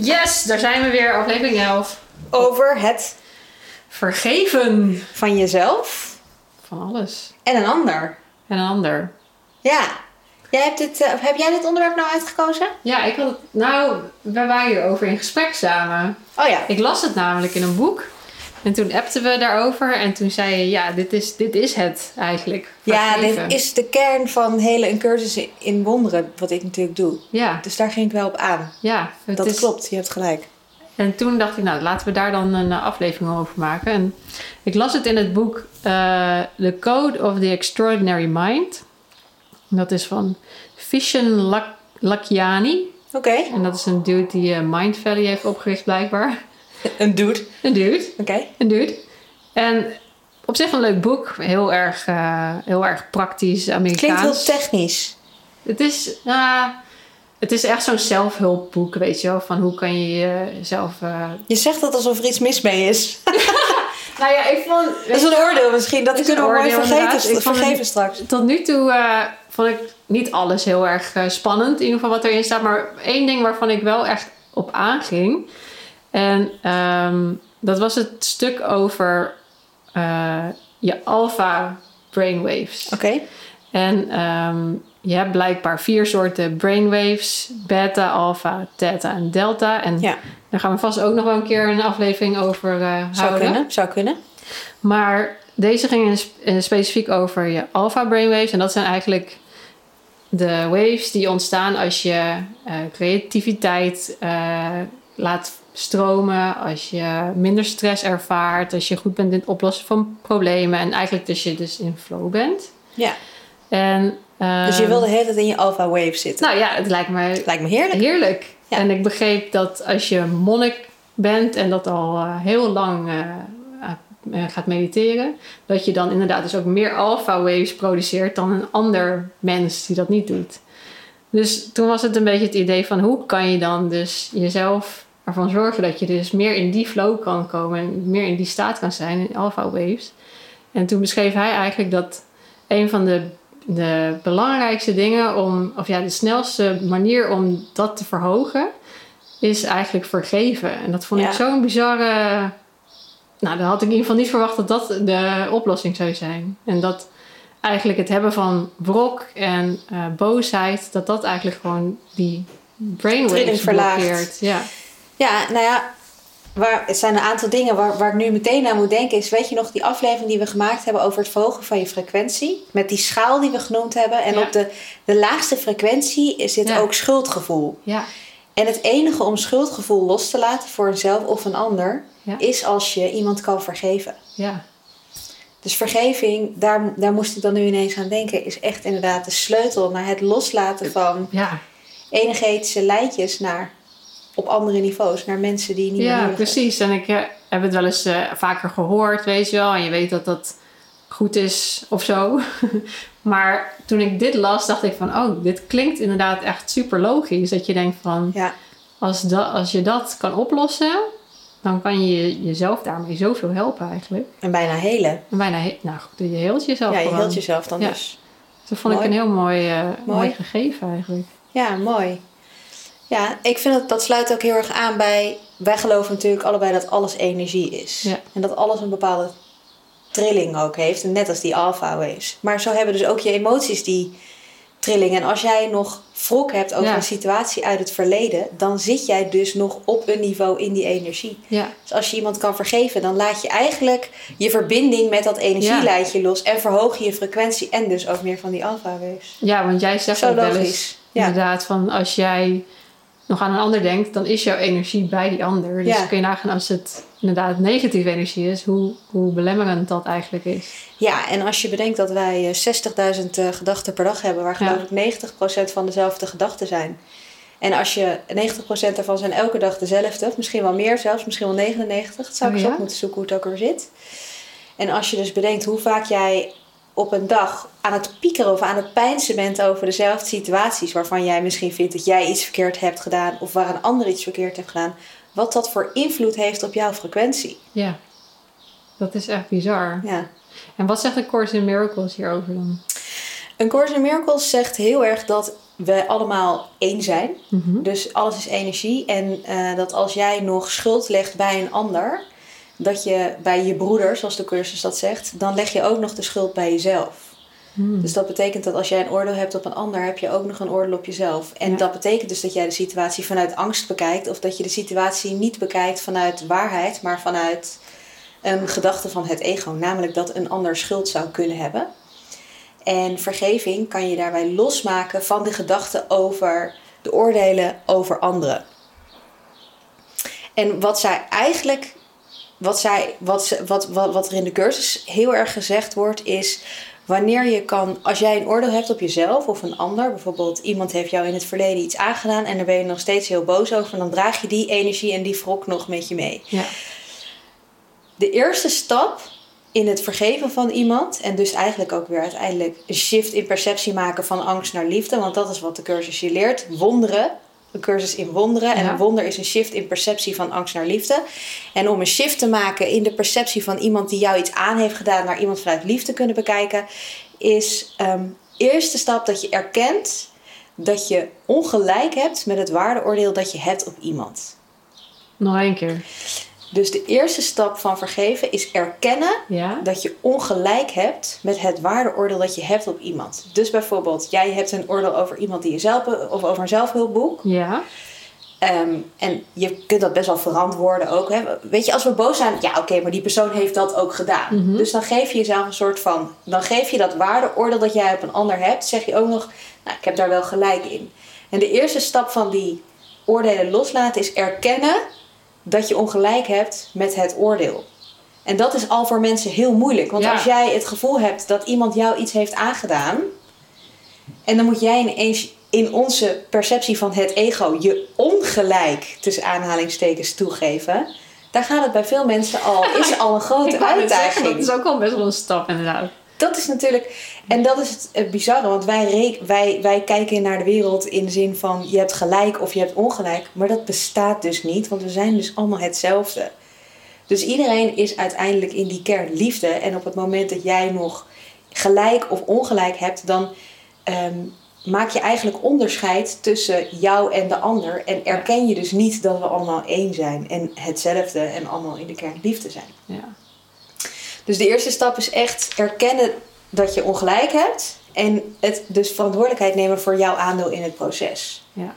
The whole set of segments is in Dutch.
Yes, daar zijn we weer, aflevering 11. over het Vergeven van jezelf van alles en een ander. en een ander. Ja. Jij hebt dit, eh, heb jij dit onderwerp nou uitgekozen? Ja, ik had het, nou, we waren hierover in gesprek samen. Oh ja. Ik las het namelijk in een boek. En toen appten we daarover en toen zei je, ja, dit is, dit is het eigenlijk. Ja, dit is de kern van hele een cursus in wonderen, wat ik natuurlijk doe. Ja, Dus daar ging ik wel op aan. ja. Dat is, klopt, je hebt gelijk. En toen dacht ik, nou, laten we daar dan een eh, aflevering over maken. En ik las het in het boek eh, The Code of the Extraordinary Mind. Dat is van Vishen Lak- Lakiani. Oké. En dat is een dude die eh, Mind Valley heeft opgericht, blijkbaar. Een dude. Een dude, Oké. een dude. En op zich een leuk boek. Heel erg, eh, heel erg praktisch, Amerikaans. Klinkt heel technisch. Het is, nou, het is echt zo'n zelfhulpboek, weet je wel. Van hoe kan je jezelf... eh, Je zegt dat alsof er iets mis mee is. Nou ja, ik vond... Dat is een oordeel misschien. Dat kunnen we mooi vergeten. Ik vergeven straks. Tot nu toe eh, vond ik niet alles heel erg spannend, in ieder geval wat erin staat. Maar één ding waarvan ik wel echt op aanging. En ehm, dat was het stuk over eh, je alpha brainwaves. Oké. En ehm, je hebt blijkbaar vier soorten brainwaves: beta, alpha, theta en delta. En Ja. daar gaan we vast ook nog wel een keer een aflevering over eh, Zou houden. kunnen. Zou kunnen. Maar deze ging in sp- in specifiek over je alpha brainwaves. En dat zijn eigenlijk de waves die ontstaan als je eh, creativiteit laat stromen. Als je minder stress ervaart. Als je goed bent in het oplossen van problemen. En eigenlijk dus je dus in flow bent. Ja. En, Dus je ehm, wil de hele tijd in je alpha wave zitten. Nou ja, het lijkt me Lijkt me heerlijk. Heerlijk. Ja. En ik begreep dat als je monnik bent en dat al eh, heel lang eh, eh, gaat mediteren, dat je dan inderdaad dus ook meer alpha waves produceert dan een ander mens die dat niet doet. Dus toen was het een beetje het idee van hoe kan je dan dus jezelf ervan zorgen dat je dus meer in die flow kan komen en meer in die staat kan zijn, in alpha waves. En toen beschreef hij eigenlijk dat een van de, de belangrijkste dingen om, of ja, de snelste manier om dat te verhogen, is eigenlijk vergeven. En dat vond Ja. ik zo'n bizarre. Nou, dan had ik in ieder geval niet verwacht dat dat de oplossing zou zijn. En dat eigenlijk het hebben van wrok en eh, boosheid, dat dat eigenlijk gewoon die brainwaves verlaagt. blokkeert. Ja. Ja, nou ja, waar, het zijn een aantal dingen waar, waar ik nu meteen aan moet denken. Is, weet je nog die aflevering die we gemaakt hebben over het verhogen van je frequentie? Met die schaal die we genoemd hebben. En Ja. op de, de laagste frequentie zit Ja. ook schuldgevoel. Ja. En het enige om schuldgevoel los te laten voor jezelf of een ander, Ja. is als je iemand kan vergeven. Ja. Dus vergeving, daar, daar moest ik dan nu ineens aan denken, is echt inderdaad de sleutel naar het loslaten van Ja. energetische lijntjes naar op andere niveaus, naar mensen die niet Ja, precies. En ik eh, heb het wel eens eh, vaker gehoord, weet je wel. En je weet dat dat goed is of zo. maar toen ik dit las, dacht ik van... Oh, dit klinkt inderdaad echt super logisch. Dat je denkt van... Ja, Als, da- als je dat kan oplossen... dan kan je jezelf daarmee zoveel helpen eigenlijk. en bijna hele. En bijna... he- nou goed, je heelt jezelf Ja, je hield jezelf dan Ja. dus. Dat vond ik een heel mooi, eh, mooi. Mooi. gegeven eigenlijk. Ja, mooi. Ja, ik vind dat dat sluit ook heel erg aan bij. Wij geloven natuurlijk allebei dat alles energie is. Ja. En dat alles een bepaalde trilling ook heeft. Net als die alpha waves. Maar zo hebben dus ook je emoties die trilling. En als jij nog wrok hebt over Ja. een situatie uit het verleden, dan zit jij dus nog op een niveau in die energie. Ja, Dus als je iemand kan vergeven, dan laat je eigenlijk je verbinding met dat energielijntje los. En verhoog je je frequentie en dus ook meer van die alpha waves. ja want jij zegt Zo ook wel eens... Inderdaad, van als jij nog aan een ander denkt, dan is jouw energie bij die ander. Dus Ja. kun je nagaan als het inderdaad negatieve energie is, hoe, hoe belemmerend dat eigenlijk is. Ja, en als je bedenkt dat wij eh, 60.000 eh, gedachten per dag hebben, waar Ja. geloof ik 90% van dezelfde gedachten zijn. En als je 90% daarvan zijn elke dag dezelfde, misschien wel meer zelfs, misschien wel 99. Dat zou ik Oh, eens op moeten zoeken hoe het ook weer zit. En als je dus bedenkt hoe vaak jij op een dag aan het piekeren of aan het pijnsen bent over dezelfde situaties waarvan jij misschien vindt dat jij iets verkeerd hebt gedaan of waar een ander iets verkeerd heeft gedaan, wat dat voor invloed heeft op jouw frequentie. Ja. Dat is echt bizar. Ja. En wat zegt de Course in Miracles hierover dan? Een Course in Miracles zegt heel erg dat we allemaal één zijn. Mhm. Dus alles is energie. En eh, dat als jij nog schuld legt bij een ander, dat je bij je broeder, zoals de cursus dat zegt, dan leg je ook nog de schuld bij jezelf. Hmm. Dus dat betekent dat als jij een oordeel hebt op een ander, heb je ook nog een oordeel op jezelf. En Ja. dat betekent dus dat jij de situatie vanuit angst bekijkt, of dat je de situatie niet bekijkt vanuit waarheid, maar vanuit een gedachte van het ego, namelijk dat een ander schuld zou kunnen hebben. En vergeving kan je daarbij losmaken van de gedachte over de oordelen over anderen. En wat zij eigenlijk, wat, zij, wat, wat, wat, wat er in de cursus heel erg gezegd wordt, is wanneer je kan, als jij een oordeel hebt op jezelf of een ander, bijvoorbeeld iemand heeft jou in het verleden iets aangedaan en daar ben je nog steeds heel boos over, dan draag je die energie en die wrok nog met je mee. Ja. De eerste stap in het vergeven van iemand, en dus eigenlijk ook weer uiteindelijk een shift in perceptie maken van angst naar liefde, want dat is wat de cursus je leert. Wonderen, een cursus in wonderen. En Ja. een wonder is een shift in perceptie van angst naar liefde. En om een shift te maken in de perceptie van iemand die jou iets aan heeft gedaan, naar iemand vanuit liefde kunnen bekijken, is ehm eerste stap dat je erkent dat je ongelijk hebt met het waardeoordeel dat je hebt op iemand. Nog één keer. Dus de eerste stap van vergeven is erkennen Ja. dat je ongelijk hebt met het waardeoordeel dat je hebt op iemand. Dus bijvoorbeeld, jij hebt een oordeel over iemand die je zelf of over een zelfhulpboek. Ja. Ehm, en je kunt dat best wel verantwoorden ook. Hè? Weet je, als we boos zijn, ja oké, maar die persoon heeft dat ook gedaan. Mhm. Dus dan geef je jezelf een soort van, dan geef je dat waardeoordeel dat jij op een ander hebt, zeg je ook nog, nou ik heb daar wel gelijk in. En de eerste stap van die oordelen loslaten is erkennen dat je ongelijk hebt met het oordeel. En dat is al voor mensen heel moeilijk. Want Ja. als jij het gevoel hebt dat iemand jou iets heeft aangedaan. En dan moet jij ineens in onze perceptie van het ego je ongelijk tussen aanhalingstekens toegeven. Daar gaat het bij veel mensen al, is al een grote zeggen, uitdaging. Dat is ook al best wel een stap inderdaad. Dat is natuurlijk, en dat is het, bizarre, want wij, wij, wij kijken naar de wereld in de zin van je hebt gelijk of je hebt ongelijk, maar dat bestaat dus niet, want we zijn dus allemaal hetzelfde. Dus iedereen is uiteindelijk in die kern liefde en op het moment dat jij nog gelijk of ongelijk hebt, dan ehm, maak je eigenlijk onderscheid tussen jou en de ander en erken je dus niet dat we allemaal één zijn en hetzelfde en allemaal in de kern liefde zijn. Ja. Dus de eerste stap is echt erkennen dat je ongelijk hebt. En het dus verantwoordelijkheid nemen voor jouw aandeel in het proces. Ja.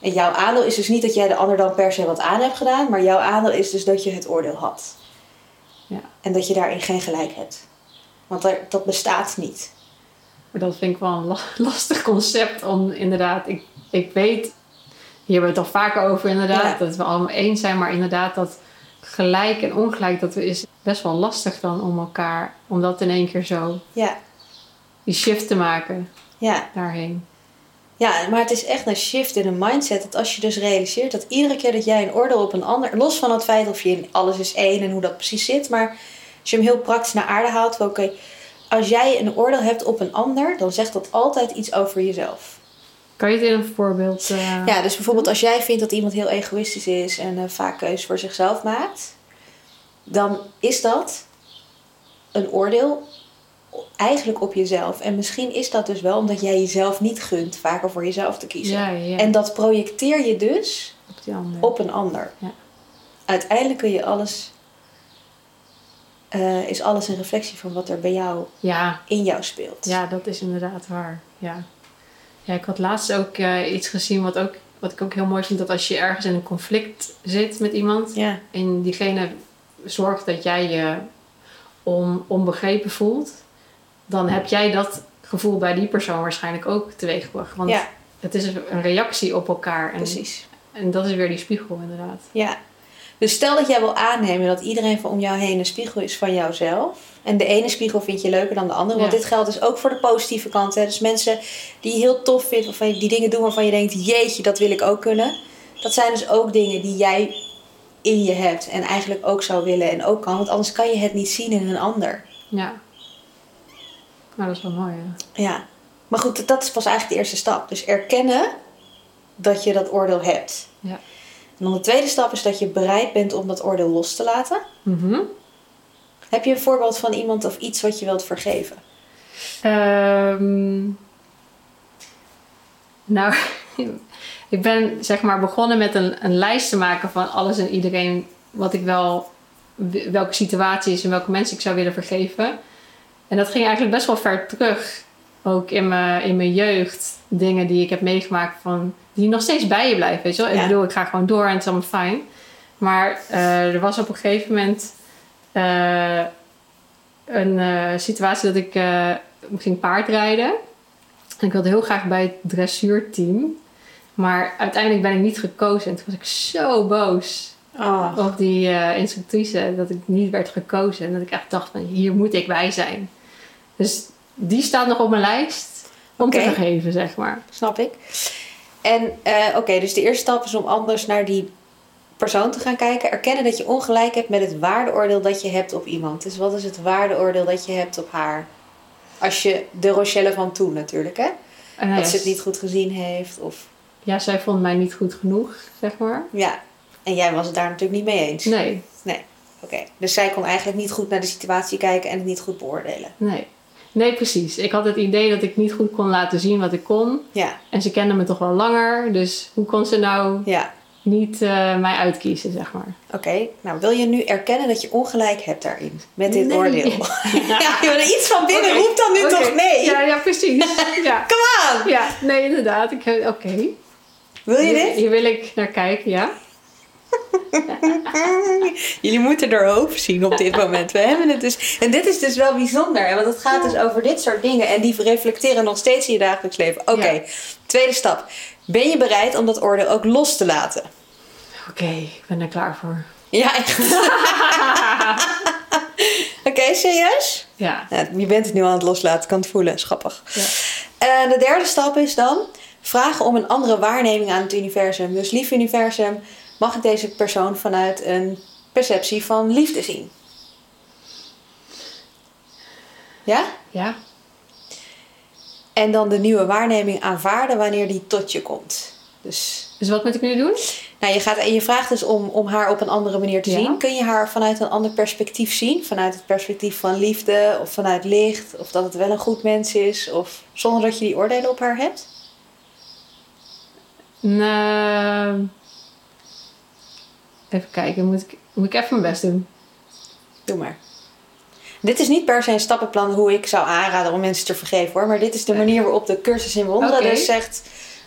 En jouw aandeel is dus niet dat jij de ander dan per se wat aan hebt gedaan. Maar jouw aandeel is dus dat je het oordeel had. Ja. En dat je daarin geen gelijk hebt. Want dat bestaat niet. Maar dat vind ik wel een la- lastig concept om inderdaad, ik, ik weet, hier hebben we het al vaker over inderdaad, Ja. dat we allemaal eens zijn, maar inderdaad dat gelijk en ongelijk, dat is best wel lastig dan om elkaar, om dat in één keer zo, Ja, die shift te maken ja. daarheen. Ja, maar het is echt een shift in een mindset. Dat als je dus realiseert dat iedere keer dat jij een oordeel op een ander, los van het feit of je in alles is één en hoe dat precies zit, maar als je hem heel praktisch naar aarde haalt, oké, als jij een oordeel hebt op een ander, dan zegt dat altijd iets over jezelf. Kan je het in een voorbeeld? eh, Ja, dus bijvoorbeeld als jij vindt dat iemand heel egoïstisch is en eh, vaak keuzes voor zichzelf maakt, dan is dat een oordeel eigenlijk op jezelf. En misschien is dat dus wel omdat jij jezelf niet gunt vaker voor jezelf te kiezen. Ja, ja. En dat projecteer je dus op een ander. Ja. Uiteindelijk kun je alles, eh, is alles een reflectie van wat er bij jou in jou speelt. ja, dat is inderdaad waar. Ja, ja ik had laatst ook eh, iets gezien wat, ook, wat ik ook heel mooi vind. Dat als je ergens in een conflict zit met iemand, Ja, en diegene zorgt dat jij je on, onbegrepen voelt, dan heb jij dat gevoel bij die persoon waarschijnlijk ook teweeggebracht. Want ja het is een reactie op elkaar. En, precies. en dat is weer die spiegel, inderdaad. Ja. Dus stel dat jij wil aannemen dat iedereen van om jou heen een spiegel is van jouzelf. En de ene spiegel vind je leuker dan de andere. Want dit geldt dus ook voor de positieve kant. Hè? Dus mensen die je heel tof vindt, je die dingen doen waarvan je denkt: jeetje, dat wil ik ook kunnen. Dat zijn dus ook dingen die jij in je hebt en eigenlijk ook zou willen en ook kan. Want anders kan je het niet zien in een ander. Ja. Nou, dat is wel mooi. Ja. Ja. Maar goed, dat is pas eigenlijk de eerste stap. Dus erkennen dat je dat oordeel hebt. Ja. En dan de tweede stap is dat je bereid bent om dat oordeel los te laten. Mhm. Heb je een voorbeeld van iemand of iets wat je wilt vergeven? Ehm, nou, ik ben zeg maar begonnen met een, een lijst te maken van alles en iedereen wat ik wel, welke situaties en welke mensen ik zou willen vergeven. En dat ging eigenlijk best wel ver terug. Ook in mijn, in mijn jeugd, dingen die ik heb meegemaakt van, die nog steeds bij je blijven. Weet je wel? Ja. Ik bedoel, ik ga gewoon door en het is allemaal fijn. Maar eh, er was op een gegeven moment eh, een eh, situatie dat ik eh, ging paardrijden. En ik wilde heel graag bij het dressuurteam. Maar uiteindelijk ben ik niet gekozen. En toen was ik zo boos Oh. op die instructrice dat ik niet werd gekozen. En dat ik echt dacht van hier moet ik bij zijn. Dus die staat nog op mijn lijst om te vergeven, zeg maar. Snap ik. En oké, dus de eerste stap is om anders naar die persoon te gaan kijken. Erkennen dat je ongelijk hebt met het waardeoordeel dat je hebt op iemand. Dus wat is het waardeoordeel dat je hebt op haar? Als je de Rochelle van toen natuurlijk, hè? Nou dat ze het niet goed gezien heeft. Of Ja, zij vond mij niet goed genoeg, zeg maar. ja. En jij was het daar natuurlijk niet mee eens. Nee, Nee. Oké. Dus zij kon eigenlijk niet goed naar de situatie kijken en het niet goed beoordelen. nee. Nee, precies. Ik had het idee dat ik niet goed kon laten zien wat ik kon. Ja. En ze kende me toch wel langer. Dus hoe kon ze nou Ja. Niet eh, mij uitkiezen, zeg maar? Oké. Nou, wil je nu erkennen dat je ongelijk hebt daarin? Met dit Nee. oordeel. ja, joh, iets van binnen Oké. roept dan nu toch nee? Ja, ja precies. ja. Come on! ja, nee, inderdaad. Ik, eh, Oké. Wil je dit? hier wil ik naar kijken, ja. Jullie moeten haar hoofd zien op dit moment. We hebben het dus. En dit is dus wel bijzonder, want het gaat dus over dit soort dingen en die reflecteren nog steeds in je dagelijks leven. Oké, Ja. tweede stap. Ben je bereid om dat oordeel ook los te laten? Oké, ik ben er klaar voor. Ja, echt. Oké, serieus? Ja. Ja, je bent het nu aan het loslaten, ik kan het voelen, schappig. Ja. Eh, de derde stap is dan vragen om een andere waarneming aan het universum. Dus lief universum, mag ik deze persoon vanuit een perceptie van liefde zien? Ja? Ja. En dan de nieuwe waarneming aanvaarden wanneer die tot je komt. Dus Dus wat moet ik nu doen? nou, je, gaat, en je vraagt dus om, om haar op een andere manier te Ja. zien. Kun je haar vanuit een ander perspectief zien? Vanuit het perspectief van liefde of vanuit licht? Of dat het wel een goed mens is? Of zonder dat je die oordelen op haar hebt? Nou, even kijken, moet ik, moet ik even mijn best doen? Doe maar. Dit is niet per se een stappenplan hoe ik zou aanraden om mensen te vergeven hoor. Maar dit is de manier waarop de cursus in wonderen dus zegt.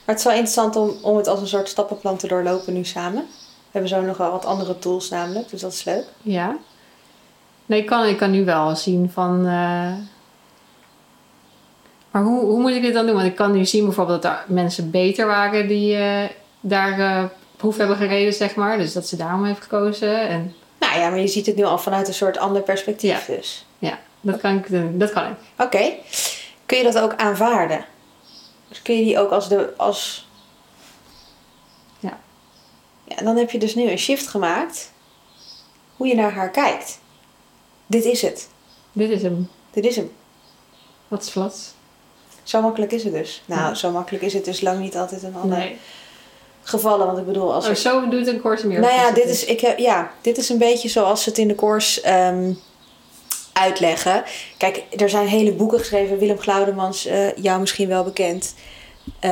Maar het is wel interessant om, om het als een soort stappenplan te doorlopen nu samen. We hebben zo nog wel wat andere tools namelijk, dus dat is leuk. Ja. Nee, ik kan, ik kan nu wel zien van... eh, Maar hoe, hoe moet ik dit dan doen? Want ik kan nu zien bijvoorbeeld dat er mensen beter waren die eh, daar eh, proef hebben gereden, zeg maar. Dus dat ze daarom heeft gekozen. En Nou ja, maar je ziet het nu al vanuit een soort ander perspectief Ja. dus. ja, dat kan ik doen. Dat kan ik. Oké. Kun je dat ook aanvaarden? Dus kun je die ook als de... Als... Ja. Ja, en dan heb je dus nu een shift gemaakt. Hoe je naar haar kijkt. Dit is het. Dit is hem. Dit is hem. Wat is vlat? Zo makkelijk is het dus. Nou, Ja. zo makkelijk is het dus lang niet altijd in alle Nee. Gevallen. Want ik bedoel, als Oh, er... zo doet een korte meer. Nou ja, dit is, ik heb, ja, dit is een beetje zoals ze het in de course ehm, uitleggen. Kijk, er zijn hele boeken geschreven. Willem Glaudemans, eh, jou misschien wel bekend. eh,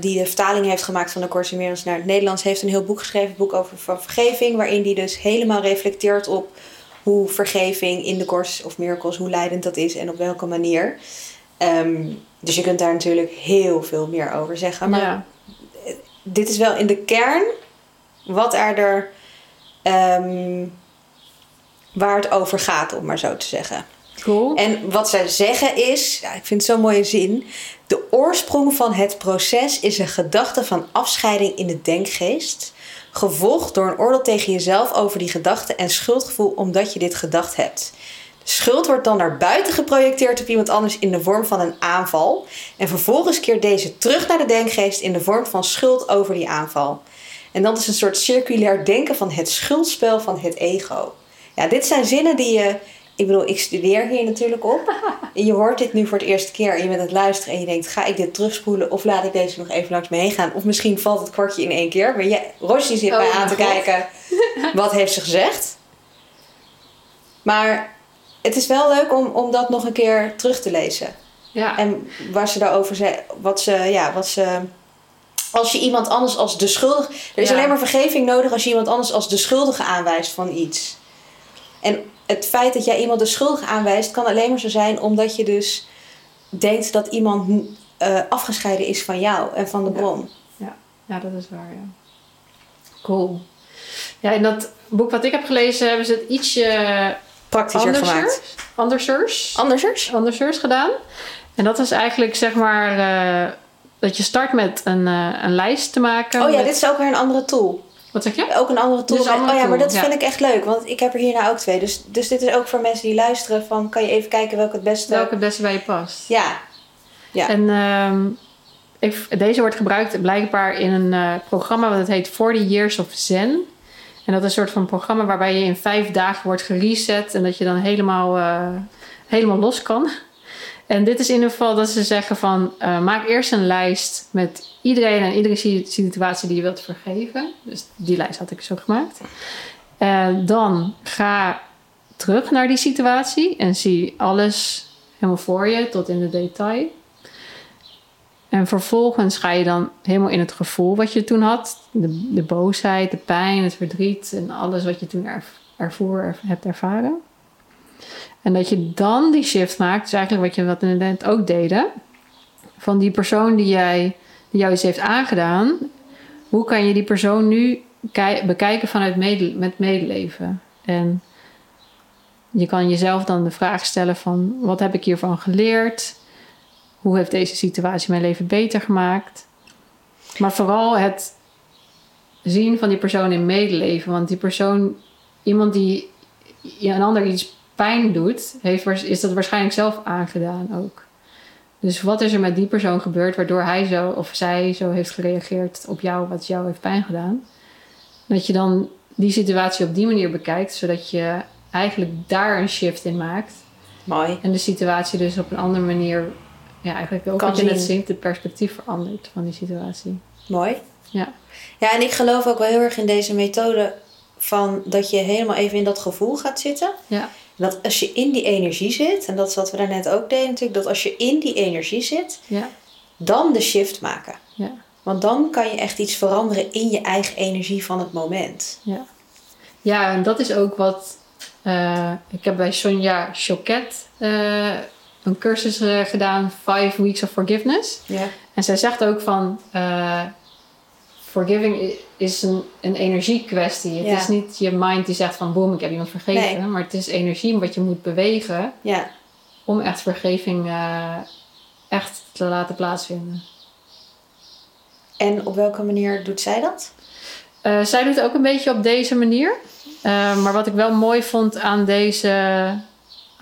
die de vertaling heeft gemaakt van de Course in Miracles naar het Nederlands. Heeft een heel boek geschreven, een boek over van vergeving. Waarin die dus helemaal reflecteert op hoe vergeving in de Course of Miracles, hoe leidend dat is en op welke manier. Ehm, dus je kunt daar natuurlijk heel veel meer over zeggen. Maar Ja. Dit is wel in de kern wat er er ehm, waar het over gaat, om maar zo te zeggen. Cool. En wat zij zeggen is, ja, ik vind het zo'n mooie zin. De oorsprong van het proces is een gedachte van afscheiding in de denkgeest, gevolgd door een oordeel tegen jezelf over die gedachte en schuldgevoel omdat je dit gedacht hebt. Schuld wordt dan naar buiten geprojecteerd op iemand anders in de vorm van een aanval. En vervolgens keert deze terug naar de denkgeest in de vorm van schuld over die aanval. En dat is een soort circulair denken van het schuldspel van het ego. Ja, dit zijn zinnen die je. Ik bedoel, ik studeer hier natuurlijk op. En je hoort dit nu voor het eerste keer en je bent aan het luisteren en je denkt: ga ik dit terugspoelen of laat ik deze nog even langs me heen gaan? Of misschien valt het kwartje in één keer. Maar je, Roshi zit Oh, mij aan mijn te God. kijken. Wat heeft ze gezegd? Maar het is wel leuk om, om dat nog een keer terug te lezen. Ja. En waar ze daarover zei, wat ze, ja, wat ze. Als je iemand anders als de schuldige. Er is Ja. alleen maar vergeving nodig als je iemand anders als de schuldige aanwijst van iets. En het feit dat jij iemand de schuldige aanwijst, kan alleen maar zo zijn omdat je dus denkt dat iemand eh, afgescheiden is van jou en van de Ja. bron. Ja, dat is waar, ja. Cool. Ja, in dat boek wat ik heb gelezen hebben ze het ietsje Praktischer andersers, gemaakt. andersers, Andersers? andersers gedaan. En dat is eigenlijk zeg maar eh, dat je start met een, eh, een lijst te maken. Oh ja, met- dit is ook weer een andere tool. Wat zeg je? Ook een andere tool. Een andere oh ja, maar dat ja. vind ik echt leuk. Want ik heb er hierna ook twee. Dus, dus dit is ook voor mensen die luisteren van... Kan je even kijken welke het beste... Welke het beste bij je past. Ja. Ja. En ehm, ik, deze wordt gebruikt blijkbaar in een eh, programma dat heet 40 Years of Zen. En dat is een soort van programma waarbij je in vijf dagen wordt gereset en dat je dan helemaal, eh, helemaal los kan. En dit is in ieder geval dat ze zeggen van eh, maak eerst een lijst met iedereen en iedere si- situatie die je wilt vergeven. Dus die lijst had ik zo gemaakt. Eh, dan ga terug naar die situatie en zie alles helemaal voor je tot in de detail. En vervolgens ga je dan helemaal in het gevoel wat je toen had. De, boosheid, de pijn, het verdriet en alles wat je toen erv- ervoer, er- hebt ervaren. En dat je dan die shift maakt, dus eigenlijk wat je wat ook deden. Van die persoon die, jij, die jou iets heeft aangedaan. Hoe kan je die persoon nu bekijken vanuit met medeleven? En je kan jezelf dan de vraag stellen van... wat heb ik hiervan geleerd? Hoe heeft deze situatie mijn leven beter gemaakt? Maar vooral het zien van die persoon in medeleven. Want die persoon, iemand die een ander iets pijn doet, heeft, is dat waarschijnlijk zelf aangedaan ook. Dus wat is er met die persoon gebeurd waardoor hij zo of zij zo heeft gereageerd op jou, wat jou heeft pijn gedaan? Dat je dan die situatie op die manier bekijkt, zodat je eigenlijk daar een shift in maakt. Mooi. En de situatie dus op een andere manier, ja, eigenlijk ook Kan wat je net zien. ziet, de perspectief verandert van die situatie. Mooi. Ja. Ja, en ik geloof ook wel heel erg in deze methode van dat je helemaal even in dat gevoel gaat zitten. Ja. Dat als je in die energie zit, en dat is wat we daarnet ook deden natuurlijk, dat als je in die energie zit, Ja, dan de shift maken. ja, Want dan kan je echt iets veranderen in je eigen energie van het moment. ja. Ja, en dat is ook wat. eh, ik heb bij Sonja Choquet eh, een cursus eh, gedaan, Five Weeks of Forgiveness. En zij zegt ook van. eh, forgiving is een, een energiekwestie. Het is niet je mind die zegt van boem, ik heb iemand vergeven. Nee. Maar het is energie wat je moet bewegen om echt vergeving eh, echt te laten plaatsvinden. En op welke manier doet zij dat? Zij doet ook een beetje op deze manier. Maar wat ik wel mooi vond aan deze,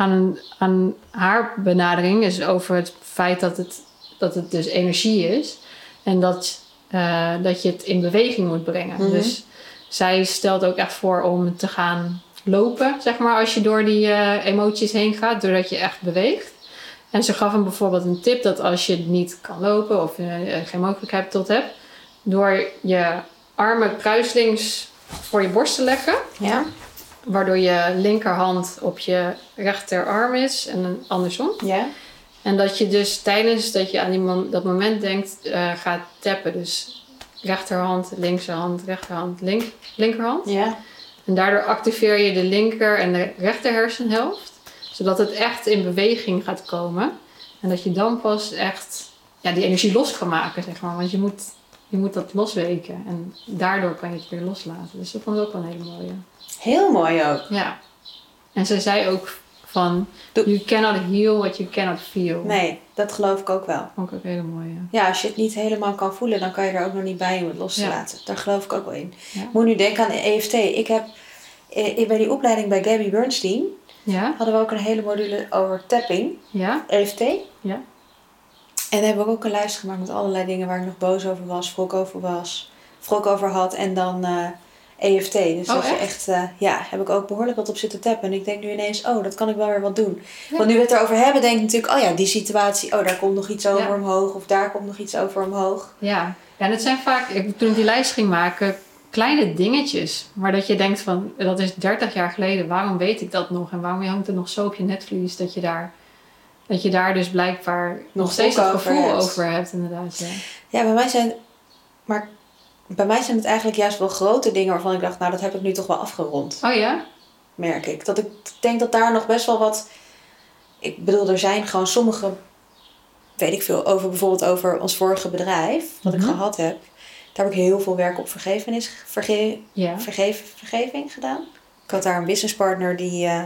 aan, aan haar benadering, is over het feit dat het, dat het dus energie is. En dat, eh, dat je het in beweging moet brengen. Mhm. Dus zij stelt ook echt voor om te gaan lopen, zeg maar, als je door die eh, emoties heen gaat, doordat je echt beweegt. En ze gaf hem bijvoorbeeld een tip dat als je niet kan lopen of eh, geen mogelijkheid tot hebt, door je armen kruislings voor je borst te leggen, Ja. Waardoor je linkerhand op je rechterarm is en andersom. Ja. En dat je dus tijdens dat je aan die mom- dat moment denkt, eh, gaat tappen. Dus rechterhand, linkserhand, rechterhand, link, linkerhand. Ja. En daardoor activeer je de linker en de rechter hersenhelft. Zodat het echt in beweging gaat komen. En dat je dan pas echt ja, die energie los kan maken, zeg maar. Want je moet, je moet dat losweken. En daardoor kan je het weer loslaten. Dus dat vond ik ook wel een hele mooie. Heel mooi ook. Ja. En ze zei ook van... You cannot heal what you cannot feel. Nee, dat geloof ik ook wel. Ook een hele mooie. Ja, als je het niet helemaal kan voelen, dan kan je er ook nog niet bij om het los te Ja. laten. Daar geloof ik ook wel in. Ja. Moet nu denken aan EFT. Ik heb I- bij die opleiding bij Gabby Bernstein Ja? hadden we ook een hele module over tapping, Ja? EFT. Ja? En dan hebben we ook een lijst gemaakt met allerlei dingen waar ik nog boos over was, wrok over was, wrok over had en dan eh, EFT. Dus Oh, dat je echt? eh, ja, heb ik ook behoorlijk wat op zitten tappen. En ik denk nu ineens, oh, dat kan ik wel weer wat doen. Ja. Want nu we het erover hebben, denk ik natuurlijk, oh ja, die situatie, oh, daar komt nog iets over Ja. omhoog of daar komt nog iets over omhoog. Ja. Ja, en het zijn vaak, ik, toen ik die lijst ging maken, kleine dingetjes. Maar dat je denkt van, dat is 30 jaar geleden, waarom weet ik dat nog? En waarom hangt er nog zo op je netvlies dat je daar, dat je daar dus blijkbaar nog, Nog steeds dat gevoel hebt. over hebt, inderdaad. Ja. Ja, bij mij zijn, maar bij mij zijn het eigenlijk juist wel grote dingen waarvan ik dacht, nou, dat heb ik nu toch wel afgerond. Oh ja? merk ik. Dat ik denk dat daar nog best wel wat. Ik bedoel, er zijn gewoon sommige. Weet ik veel over bijvoorbeeld over ons vorige bedrijf, wat Mhm. ik gehad heb. Daar heb ik heel veel werk op vergevenis, verge, Ja. vergeving gedaan. Ik had daar een businesspartner die. eh,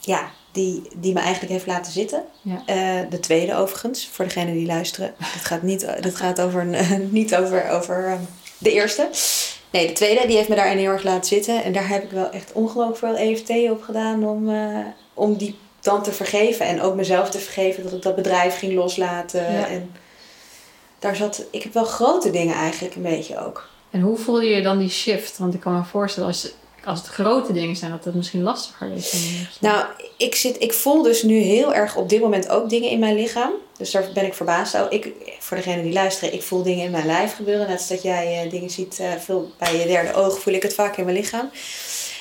ja, die, die me eigenlijk heeft laten zitten. Ja. Eh, de tweede overigens, voor degenen die luisteren. Dat gaat niet, dat gaat over, niet over, over eh, de eerste. Nee, de tweede, die heeft me daarin heel erg laten zitten. En daar heb ik wel echt ongelooflijk veel EFT op gedaan om, eh, om die dan te vergeven. En ook mezelf te vergeven dat ik dat bedrijf ging loslaten. Ja. En daar zat, ik heb wel grote dingen eigenlijk een beetje ook. En hoe voelde je dan die shift? Want ik kan me voorstellen, als, als het grote dingen zijn, dat het misschien lastiger is. Nou, ik, zit, ik voel dus nu heel erg op dit moment ook dingen in mijn lichaam. Dus daar ben ik verbaasd over. Ik, voor degenen die luisteren, ik voel dingen in mijn lijf gebeuren. Net als dat jij eh, dingen ziet eh, veel bij je derde oog, voel ik het vaak in mijn lichaam.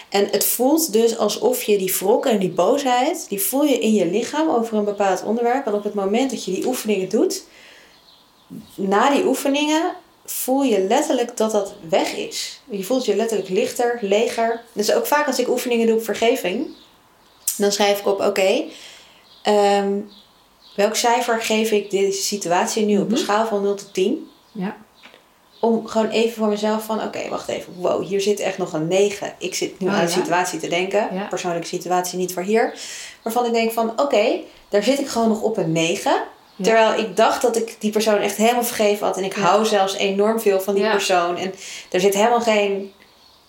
En het voelt dus alsof je die wrok en die boosheid, die voel je in je lichaam over een bepaald onderwerp. En op het moment dat je die oefeningen doet, na die oefeningen voel je letterlijk dat dat weg is. Je voelt je letterlijk lichter, leger. Dus ook vaak als ik oefeningen doe op vergeving, dan schrijf ik op, oké, ehm, welk cijfer geef ik deze situatie nu op een Mhm. schaal van 0 tot 10? Ja. Om gewoon even voor mezelf van, oké, wacht even, wow, hier zit echt nog een 9. Ik zit nu Oh, aan de situatie te denken, Ja. persoonlijke situatie niet voor hier. Waarvan ik denk van, oké, daar zit ik gewoon nog op een 9. Ja. Terwijl ik dacht dat ik die persoon echt helemaal vergeven had. En ik Ja. hou zelfs enorm veel van die Ja. persoon. En er zit helemaal geen...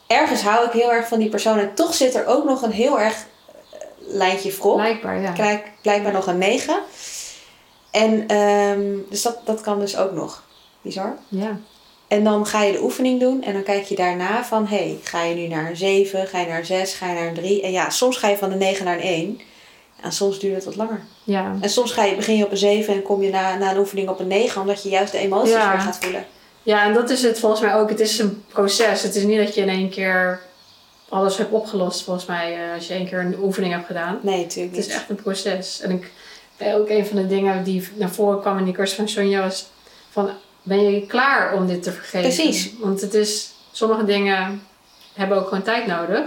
Ergens hou ik heel erg van die persoon. En toch zit er ook nog een heel erg eh, lijntje wrok. Blijkbaar, ja. Blijkbaar nog een 9. En ehm, dus dat, dat kan dus ook nog. Bizar. Ja. En dan ga je de oefening doen. En dan kijk je daarna van... hey, ga je nu naar een 7? Ga je naar een 6? Ga je naar een 3? En ja, soms ga je van een 9 naar een 1. En soms duurt het wat langer. Ja. En soms ga je, begin je op een 7 en kom je na, na een oefening op een 9, omdat je juist de emoties Ja. weer gaat voelen. ja, en dat is het volgens mij ook. Het is een proces. Het is niet dat je in één keer alles hebt opgelost, volgens mij, eh, als je één keer een oefening hebt gedaan. Nee, natuurlijk Het niet. is echt een proces. En ik, ook een van de dingen die naar voren kwam in die cursus van Sonja was van, ben je klaar om dit te vergeven? Precies. Want het is, sommige dingen hebben ook gewoon tijd nodig.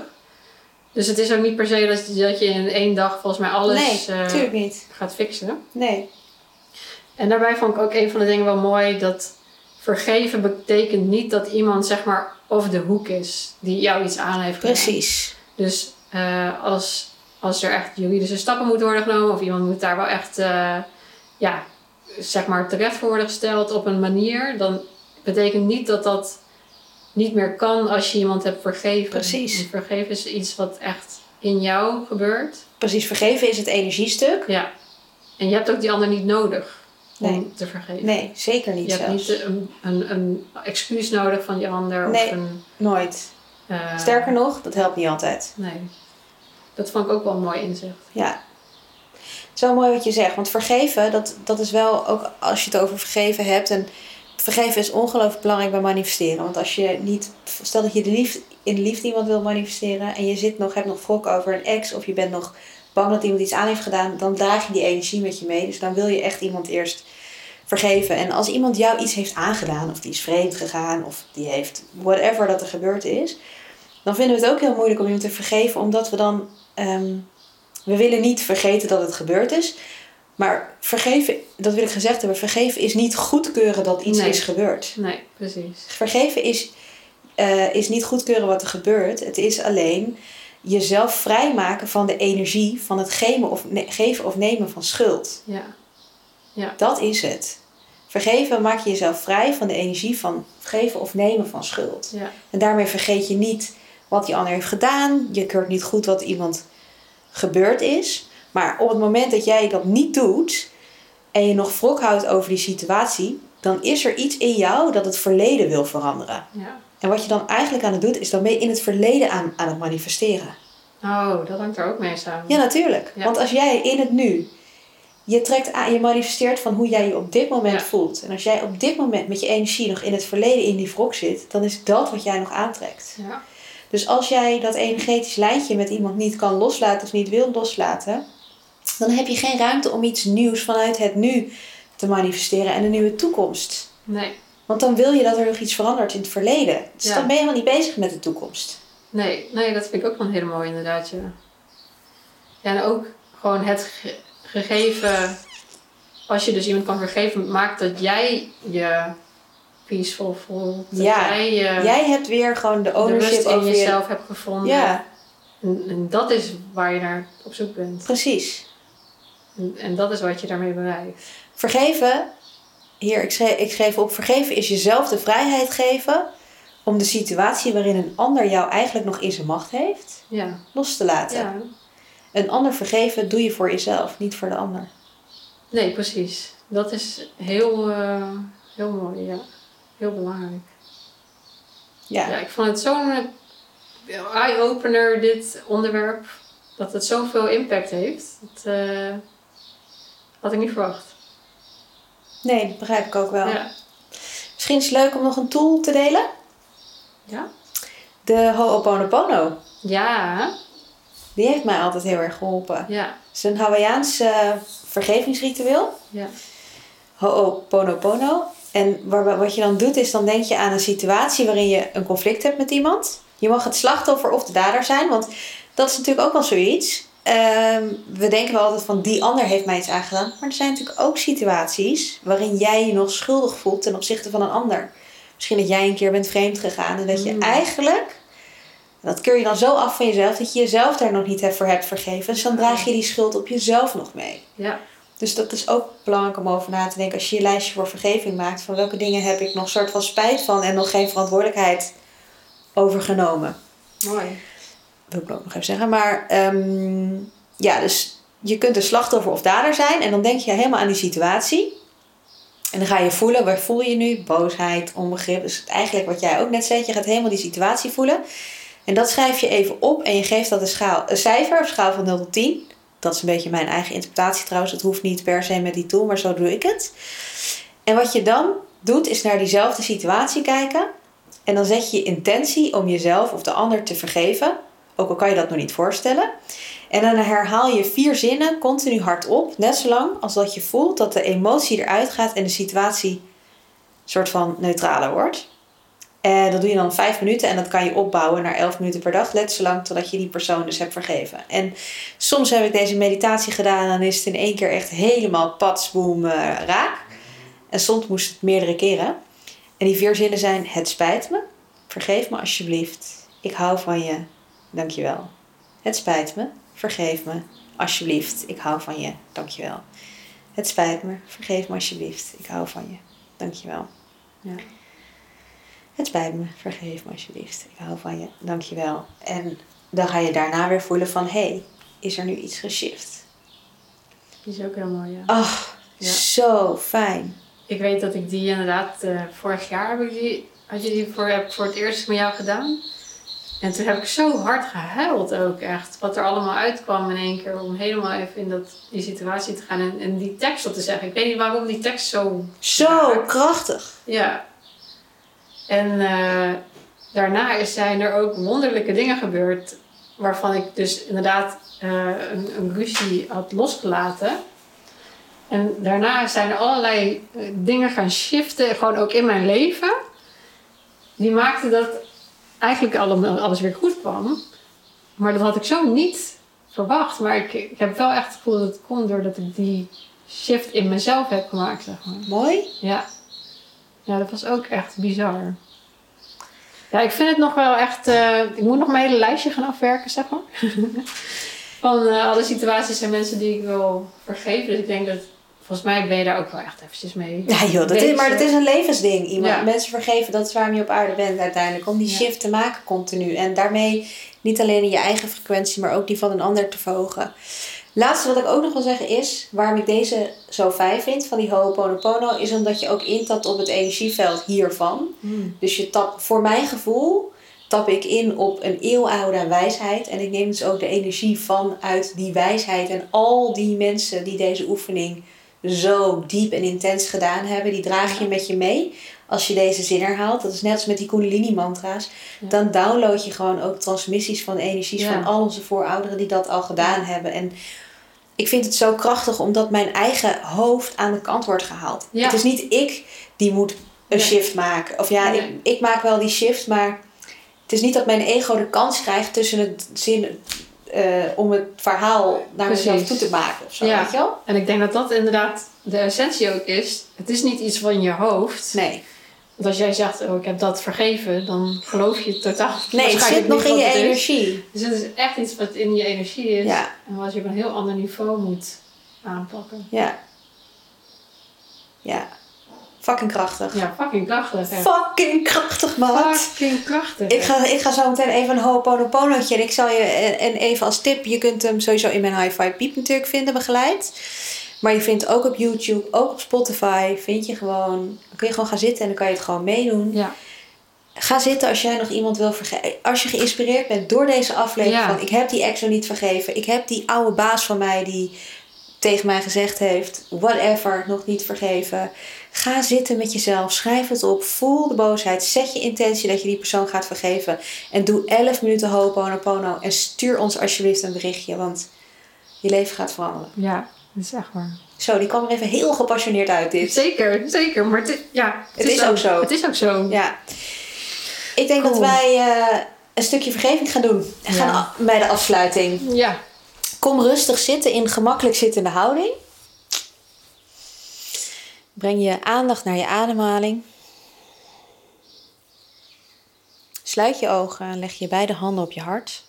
Dus het is ook niet per se dat, dat je in één dag volgens mij alles nee, eh, niet. gaat fixen. Nee. En daarbij vond ik ook een van de dingen wel mooi dat vergeven betekent niet dat iemand zeg maar over de hoek is die jou iets aan heeft gedaan. Precies. Dus eh, als, als er echt juridische stappen moeten worden genomen of iemand moet daar wel echt eh, ja, zeg maar terecht voor worden gesteld op een manier, dan betekent niet dat dat niet meer kan als je iemand hebt vergeven. Precies. Vergeven is iets wat echt in jou gebeurt. Precies, vergeven is het energiestuk. Ja. En je hebt ook die ander niet nodig om te vergeven. Nee, zeker niet Je hebt niet een, een, een excuus nodig van die ander. Nee. Of een, Nooit. eh, Sterker nog, dat helpt niet altijd. Nee. Dat vond ik ook wel een mooi inzicht. Ja. Het is wel mooi wat je zegt. Want vergeven, dat, dat is wel ook als je het over vergeven hebt. En vergeven is ongelooflijk belangrijk bij manifesteren. Want als je niet, stel dat je de liefde, in de liefde iemand wil manifesteren. En je zit nog, hebt nog wrok over een ex. Of je bent nog bang dat iemand iets aan heeft gedaan. Dan draag je die energie met je mee. Dus dan wil je echt iemand eerst vergeven. En als iemand jou iets heeft aangedaan. Of die is vreemd gegaan. Of die heeft whatever dat er gebeurd is. Dan vinden we het ook heel moeilijk om iemand te vergeven. Omdat we dan... ehm, we willen niet vergeten dat het gebeurd is. Maar vergeven, dat wil ik gezegd hebben, vergeven is niet goedkeuren dat iets Nee. is gebeurd. Nee, precies. Vergeven is, eh, is niet goedkeuren wat er gebeurt. Het is alleen jezelf vrijmaken van de energie van het geven of, ne- geven of nemen van schuld. Ja. Dat is het. Vergeven maak je jezelf vrij van de energie van geven of nemen van schuld. Ja. En daarmee vergeet je niet wat die ander heeft gedaan. Je keurt niet goed wat iemand gebeurd is. Maar op het moment dat jij dat niet doet en je nog wrok houdt over die situatie, dan is er iets in jou dat het verleden wil veranderen. Ja. En wat je dan eigenlijk aan het doen is dan ben je in het verleden aan, aan het manifesteren. Oh, dat hangt er ook mee samen. Ja, natuurlijk. Ja. Want als jij in het nu, je trekt aan, je manifesteert van hoe jij je op dit moment Ja. voelt. En als jij op dit moment met je energie nog in het verleden in die wrok zit, dan is dat wat jij nog aantrekt. Ja. Dus als jij dat energetisch lijntje met iemand niet kan loslaten of niet wil loslaten, dan heb je geen ruimte om iets nieuws vanuit het nu te manifesteren en een nieuwe toekomst. Nee. Want dan wil je dat er nog iets verandert in het verleden. Dus Ja. dan ben je helemaal niet bezig met de toekomst. Nee, nee, dat vind ik ook wel heel mooi inderdaad, ja. Ja, en ook gewoon het ge- gegeven... Als je dus iemand kan vergeven, maakt dat jij je peaceful voelt. Dat Ja. jij je Jij hebt weer gewoon de de ownership rust in jezelf hebt gevonden. Ja, En, en dat is waar je naar op zoek bent. precies. En, dat is wat je daarmee bereikt. Vergeven, hier, ik schreef, ik schreef op, vergeven is jezelf de vrijheid geven om de situatie waarin een ander jou eigenlijk nog in zijn macht heeft, Ja. los te laten. ja. Een ander vergeven doe je voor jezelf, niet voor de ander. Nee, precies. Dat is heel, eh, heel mooi, ja. Heel belangrijk. Ja, Ja, ik vond het zo'n eh, eye-opener, dit onderwerp. Dat het zoveel impact heeft. Dat eh, had ik niet verwacht. nee, dat begrijp ik ook wel. Ja. Misschien is het leuk om nog een tool te delen. Ja? De Ho'oponopono. Ja. Die heeft mij altijd heel erg geholpen. Ja. Het is een Hawaïaans eh, vergevingsritueel. Ja. Ho'oponopono. En waar, wat je dan doet is dan denk je aan een situatie waarin je een conflict hebt met iemand. Je mag het slachtoffer of de dader zijn, want dat is natuurlijk ook wel zoiets. Ehm, we denken wel altijd van die ander heeft mij iets aangedaan. Maar er zijn natuurlijk ook situaties waarin jij je nog schuldig voelt ten opzichte van een ander. Misschien dat jij een keer bent vreemd gegaan en dat je Mm. eigenlijk, dat keur je dan zo af van jezelf, dat je jezelf daar nog niet voor hebt vergeven. Dus dan draag je die schuld op jezelf nog mee. Ja. Dus dat is ook belangrijk om over na te denken als je je lijstje voor vergeving maakt. Van welke dingen heb ik nog soort van spijt van en nog geen verantwoordelijkheid overgenomen. Mooi. Wil ik ook nog even zeggen. Maar ehm, ja, dus je kunt een slachtoffer of dader zijn. En dan denk je helemaal aan die situatie. En dan ga je voelen, waar voel je nu? Boosheid, onbegrip. Dus eigenlijk wat jij ook net zei, je gaat helemaal die situatie voelen. En dat schrijf je even op en je geeft dat een, schaal, een cijfer, een schaal van 0 tot 10. Dat is een beetje mijn eigen interpretatie trouwens. Het hoeft niet per se met die tool, maar zo doe ik het. En wat je dan doet, is naar diezelfde situatie kijken. En dan zet je je intentie om jezelf of de ander te vergeven. Ook al kan je dat nog niet voorstellen. En dan herhaal je vier zinnen continu hardop. Net zolang als dat je voelt dat de emotie eruit gaat en de situatie soort van neutraler wordt. En dat doe je dan vijf minuten en dat kan je opbouwen naar elf minuten per dag. Net zolang totdat je die persoon dus hebt vergeven. En soms heb ik deze meditatie gedaan en is het in één keer echt helemaal patsboom eh, raak. En soms moest het meerdere keren. En die vier zinnen zijn: Het spijt me. Vergeef me alsjeblieft. Ik hou van je. Dankjewel. Het spijt me. Vergeef me. Alsjeblieft. Ik hou van je. Dankjewel. Het spijt me. Vergeef me alsjeblieft. Ik hou van je. Dankjewel. Ja. Het spijt me. Vergeef me alsjeblieft. Ik hou van je. Dankjewel. En dan ga je daarna weer voelen van... Hé, hey, is er nu iets geshift? Die is ook heel mooi, ja. Ach, Ja. zo fijn. Ik weet dat ik die inderdaad, eh, vorig jaar heb ik die, had je die voor, heb voor het eerst met jou gedaan. En toen heb ik zo hard gehuild ook echt. Wat er allemaal uitkwam in één keer. Om helemaal even in dat, die situatie te gaan en, en die tekst op te zeggen. Ik weet niet waarom die tekst zo... Zo krachtig. Ja. En eh, daarna is, zijn er ook wonderlijke dingen gebeurd. Waarvan ik dus inderdaad eh, een, een ruzie had losgelaten. En daarna zijn er allerlei eh, dingen gaan shiften, gewoon ook in mijn leven. Die maakten dat eigenlijk allemaal, alles weer goed kwam. Maar dat had ik zo niet verwacht. Maar ik, ik heb wel echt het gevoel dat het komt doordat ik die shift in mezelf heb gemaakt, zeg maar. Mooi. Ja. Ja, dat was ook echt bizar. Ja, ik vind het nog wel echt... eh, ik moet nog mijn hele lijstje gaan afwerken, zeg maar. Van eh, alle situaties en mensen die ik wil vergeven. Dus ik denk dat volgens mij ben je daar ook wel echt eventjes mee. Ja joh, dat is, maar dat is een levensding. Iemand, Ja. Mensen vergeven, dat is waarom je op aarde bent uiteindelijk. Om die Ja. shift te maken continu. En daarmee niet alleen in je eigen frequentie, maar ook die van een ander te verhogen. Laatste wat ik ook nog wil zeggen is, waarom ik deze zo fijn vind van die Ho'oponopono, is omdat je ook intapt op het energieveld hiervan. Hmm. Dus je tap, voor mijn gevoel, tap ik in op een eeuwenoude wijsheid. En ik neem dus ook de energie vanuit die wijsheid. En al die mensen die deze oefening zo diep en intens gedaan hebben, die draag je met je mee. Als je deze zin herhaalt, dat is net als met die Kundalini mantra's, Ja. dan download je gewoon ook transmissies van energies Ja. van al onze voorouderen die dat al gedaan hebben. En ik vind het zo krachtig omdat mijn eigen hoofd aan de kant wordt gehaald. Ja. Het is niet ik die moet een Nee. shift maken. Of ja, Nee. ik, ik maak wel die shift, maar het is niet dat mijn ego de kans krijgt tussen het zin eh, om het verhaal naar mezelf Precies. toe te maken. Of zo, Ja. weet je wel? En ik denk dat dat inderdaad de essentie ook is. Het is niet iets van je hoofd. Nee. Want als jij zegt, oh, ik heb dat vergeven, dan geloof je totaal. Nee, het zit nog in je energie. Dus het is echt iets wat in je energie is. Ja. En wat je op een heel ander niveau moet aanpakken. Ja. Ja. Fucking krachtig. Ja, fucking krachtig. hè. Fucking krachtig, maat. Fucking krachtig. Ik ga, ik ga zo meteen even een ho'oponoponootje. En ik zal je, en en even als tip, je kunt hem sowieso in mijn hi-fi piep natuurlijk vinden, begeleid. Maar je vindt ook op YouTube, ook op Spotify, vind je gewoon, dan kun je gewoon gaan zitten en dan kan je het gewoon meedoen. Ja, Ga zitten als jij nog iemand wil vergeven. Als je geïnspireerd bent door deze aflevering Ja. van ik heb die ex nog niet vergeven. Ik heb die oude baas van mij die tegen mij gezegd heeft, whatever, nog niet vergeven. Ga zitten met jezelf, schrijf het op, voel de boosheid, zet je intentie dat je die persoon gaat vergeven. En doe 11 minuten Ho'oponopono en stuur ons alsjeblieft een berichtje, want je leven gaat veranderen. ja, dat is echt waar. Zo, die kwam er even heel gepassioneerd uit dit. Zeker, zeker. Maar het, ja, Het is ook zo. Het is ook zo. Ja. Ik denk dat wij eh, een stukje vergeving gaan doen. En gaan Ja. bij de afsluiting. Ja. Kom rustig zitten in gemakkelijk zittende houding. Breng je aandacht naar je ademhaling. Sluit je ogen en leg je beide handen op je hart.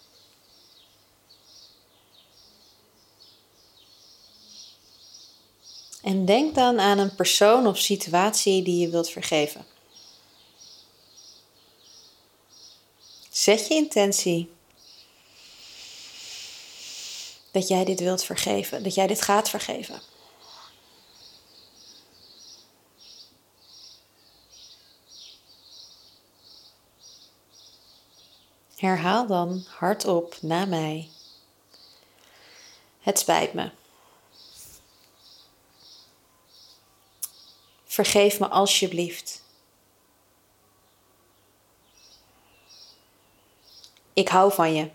En denk dan aan een persoon of situatie die je wilt vergeven. Zet je intentie dat jij dit wilt vergeven, dat jij dit gaat vergeven. Herhaal dan hardop na mij. Het spijt me. Vergeef me alsjeblieft. Ik hou van je.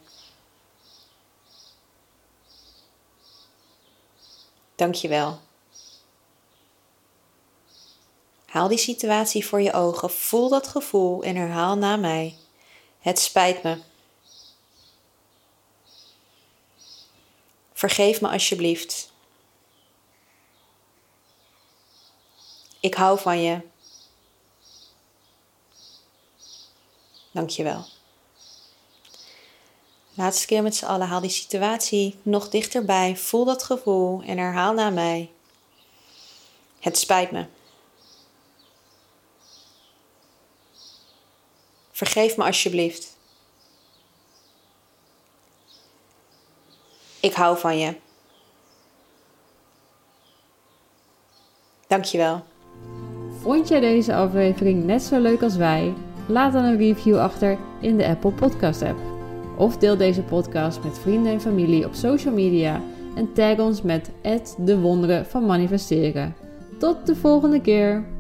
Dank je wel. Haal die situatie voor je ogen, voel dat gevoel en herhaal na mij. Het spijt me. Vergeef me alsjeblieft. Ik hou van je. Dank je wel. Laatste keer met z'n allen. Haal die situatie nog dichterbij. Voel dat gevoel en herhaal na mij. Het spijt me. Vergeef me alsjeblieft. Ik hou van je. Dankjewel. Vond jij deze aflevering net zo leuk als wij? Laat dan een review achter in de Apple Podcast app. Of deel deze podcast met vrienden en familie op social media en tag ons met de wonderen van manifesteren. Tot de volgende keer!